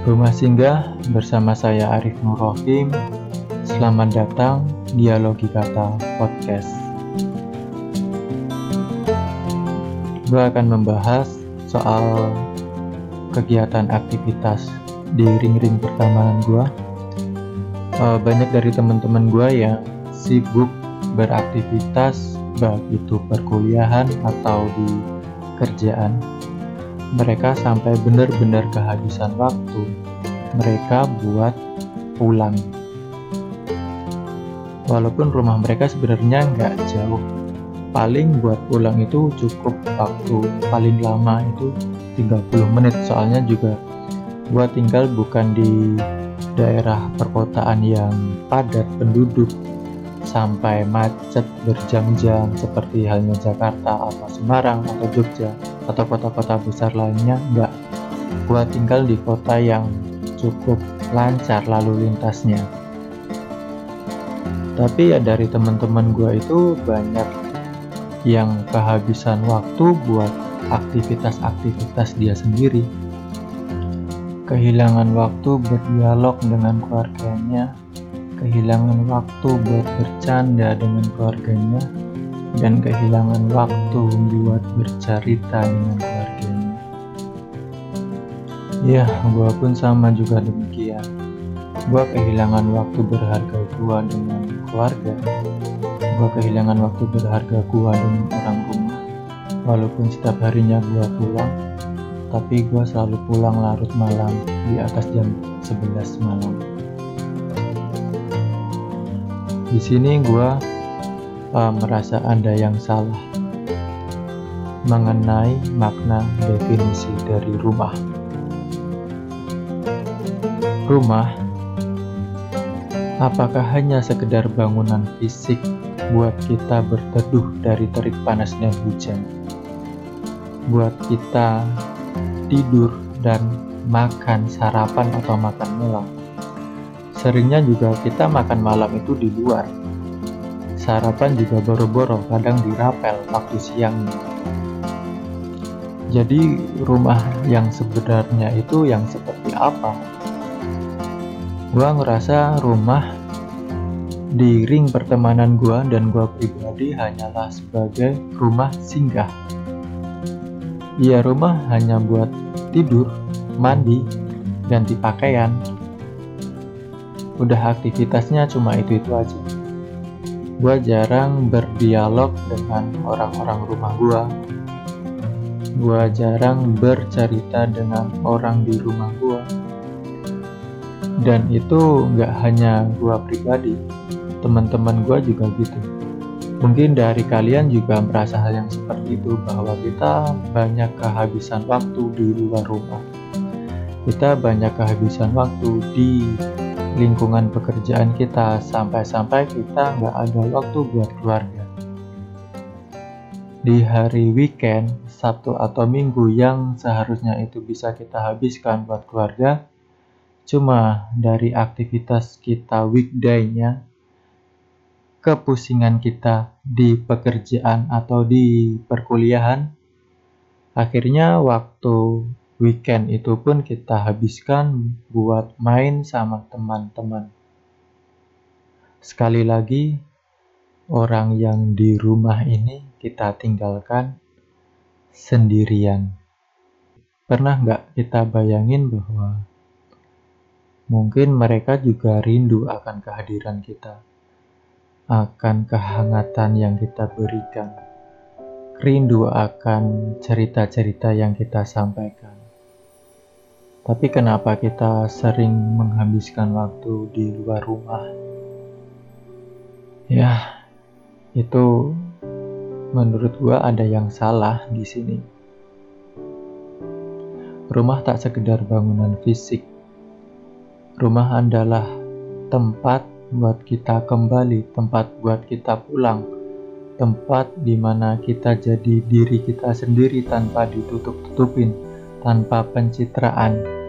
Rumah Singgah bersama saya Arif Nurrohim. Selamat datang Dialogi Kata Podcast. Gue akan membahas soal kegiatan aktivitas di ring-ring pertemanan gue. Banyak dari teman-teman gue yang sibuk beraktivitas baik itu perkuliahan atau di kerjaan mereka sampai benar-benar kehabisan waktu. Mereka buat pulang. Walaupun rumah mereka sebenarnya nggak jauh. Paling buat pulang itu cukup waktu. Paling lama itu 30 menit. Soalnya juga gua tinggal bukan di daerah perkotaan yang padat penduduk sampai macet berjam-jam seperti halnya Jakarta atau Semarang atau Jogja atau kota-kota besar lainnya enggak gua tinggal di kota yang cukup lancar lalu lintasnya. Tapi ya dari teman-teman gua itu banyak yang kehabisan waktu buat aktivitas-aktivitas dia sendiri. Kehilangan waktu berdialog dengan keluarganya kehilangan waktu buat bercanda dengan keluarganya dan kehilangan waktu buat bercerita dengan keluarganya. Ya, gua pun sama juga demikian. Gua kehilangan waktu berharga gua dengan keluarga. Gua kehilangan waktu berharga gua dengan orang rumah. Walaupun setiap harinya gua pulang, tapi gua selalu pulang larut malam di atas jam 11 malam. Di sini gue uh, merasa ada yang salah mengenai makna definisi dari rumah. Rumah apakah hanya sekedar bangunan fisik buat kita berteduh dari terik panas dan hujan? Buat kita tidur dan makan sarapan atau makan malam Seringnya juga kita makan malam itu di luar. Sarapan juga boro-boro, kadang dirapel waktu siang. Jadi rumah yang sebenarnya itu yang seperti apa? Gua ngerasa rumah di ring pertemanan gua dan gua pribadi hanyalah sebagai rumah singgah. Iya rumah hanya buat tidur, mandi, ganti pakaian, udah aktivitasnya cuma itu-itu aja. Gua jarang berdialog dengan orang-orang rumah gua. Gua jarang bercerita dengan orang di rumah gua. Dan itu nggak hanya gua pribadi, teman-teman gua juga gitu. Mungkin dari kalian juga merasa hal yang seperti itu bahwa kita banyak kehabisan waktu di luar rumah. Kita banyak kehabisan waktu di lingkungan pekerjaan kita sampai-sampai kita nggak ada waktu buat keluarga. Di hari weekend, Sabtu atau Minggu yang seharusnya itu bisa kita habiskan buat keluarga, cuma dari aktivitas kita weekday-nya, kepusingan kita di pekerjaan atau di perkuliahan, akhirnya waktu weekend itu pun kita habiskan buat main sama teman-teman. Sekali lagi, orang yang di rumah ini kita tinggalkan sendirian. Pernah nggak kita bayangin bahwa mungkin mereka juga rindu akan kehadiran kita, akan kehangatan yang kita berikan, rindu akan cerita-cerita yang kita sampaikan. Tapi kenapa kita sering menghabiskan waktu di luar rumah? Ya, itu menurut gua ada yang salah di sini. Rumah tak sekedar bangunan fisik. Rumah adalah tempat buat kita kembali, tempat buat kita pulang, tempat di mana kita jadi diri kita sendiri tanpa ditutup-tutupin tanpa pencitraan.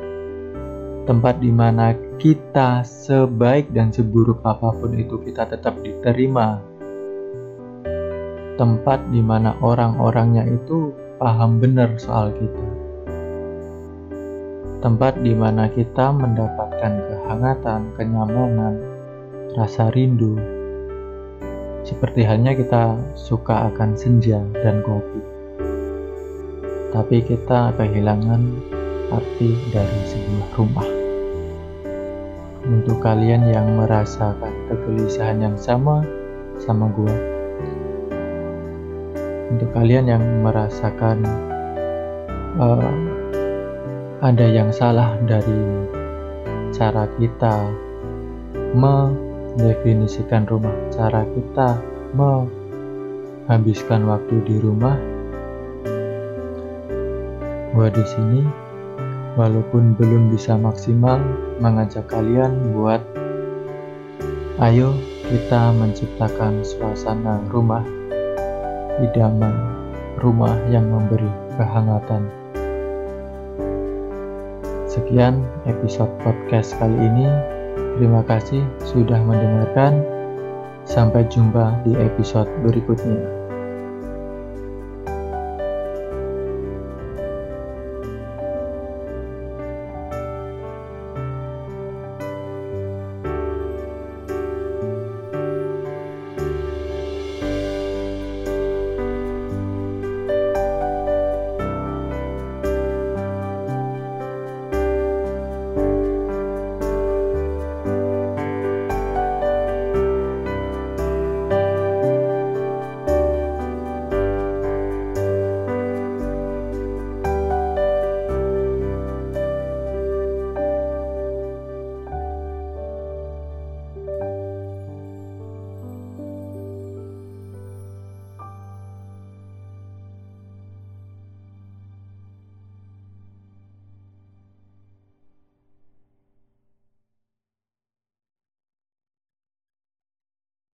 Tempat di mana kita sebaik dan seburuk apa pun itu kita tetap diterima. Tempat di mana orang-orangnya itu paham benar soal kita. tempat di mana kita mendapatkan kehangatan, kenyamanan, rasa rindu. Seperti halnya kita suka akan senja dan kopi. Tapi kita kehilangan arti dari sebuah rumah. Untuk kalian yang merasakan kegelisahan yang sama sama gue, untuk kalian yang merasakan uh, ada yang salah dari cara kita mendefinisikan rumah, cara kita menghabiskan waktu di rumah. Gua di sini walaupun belum bisa maksimal mengajak kalian buat ayo kita menciptakan suasana rumah idaman rumah yang memberi kehangatan. Sekian episode podcast kali ini. Terima kasih sudah mendengarkan. Sampai jumpa di episode berikutnya.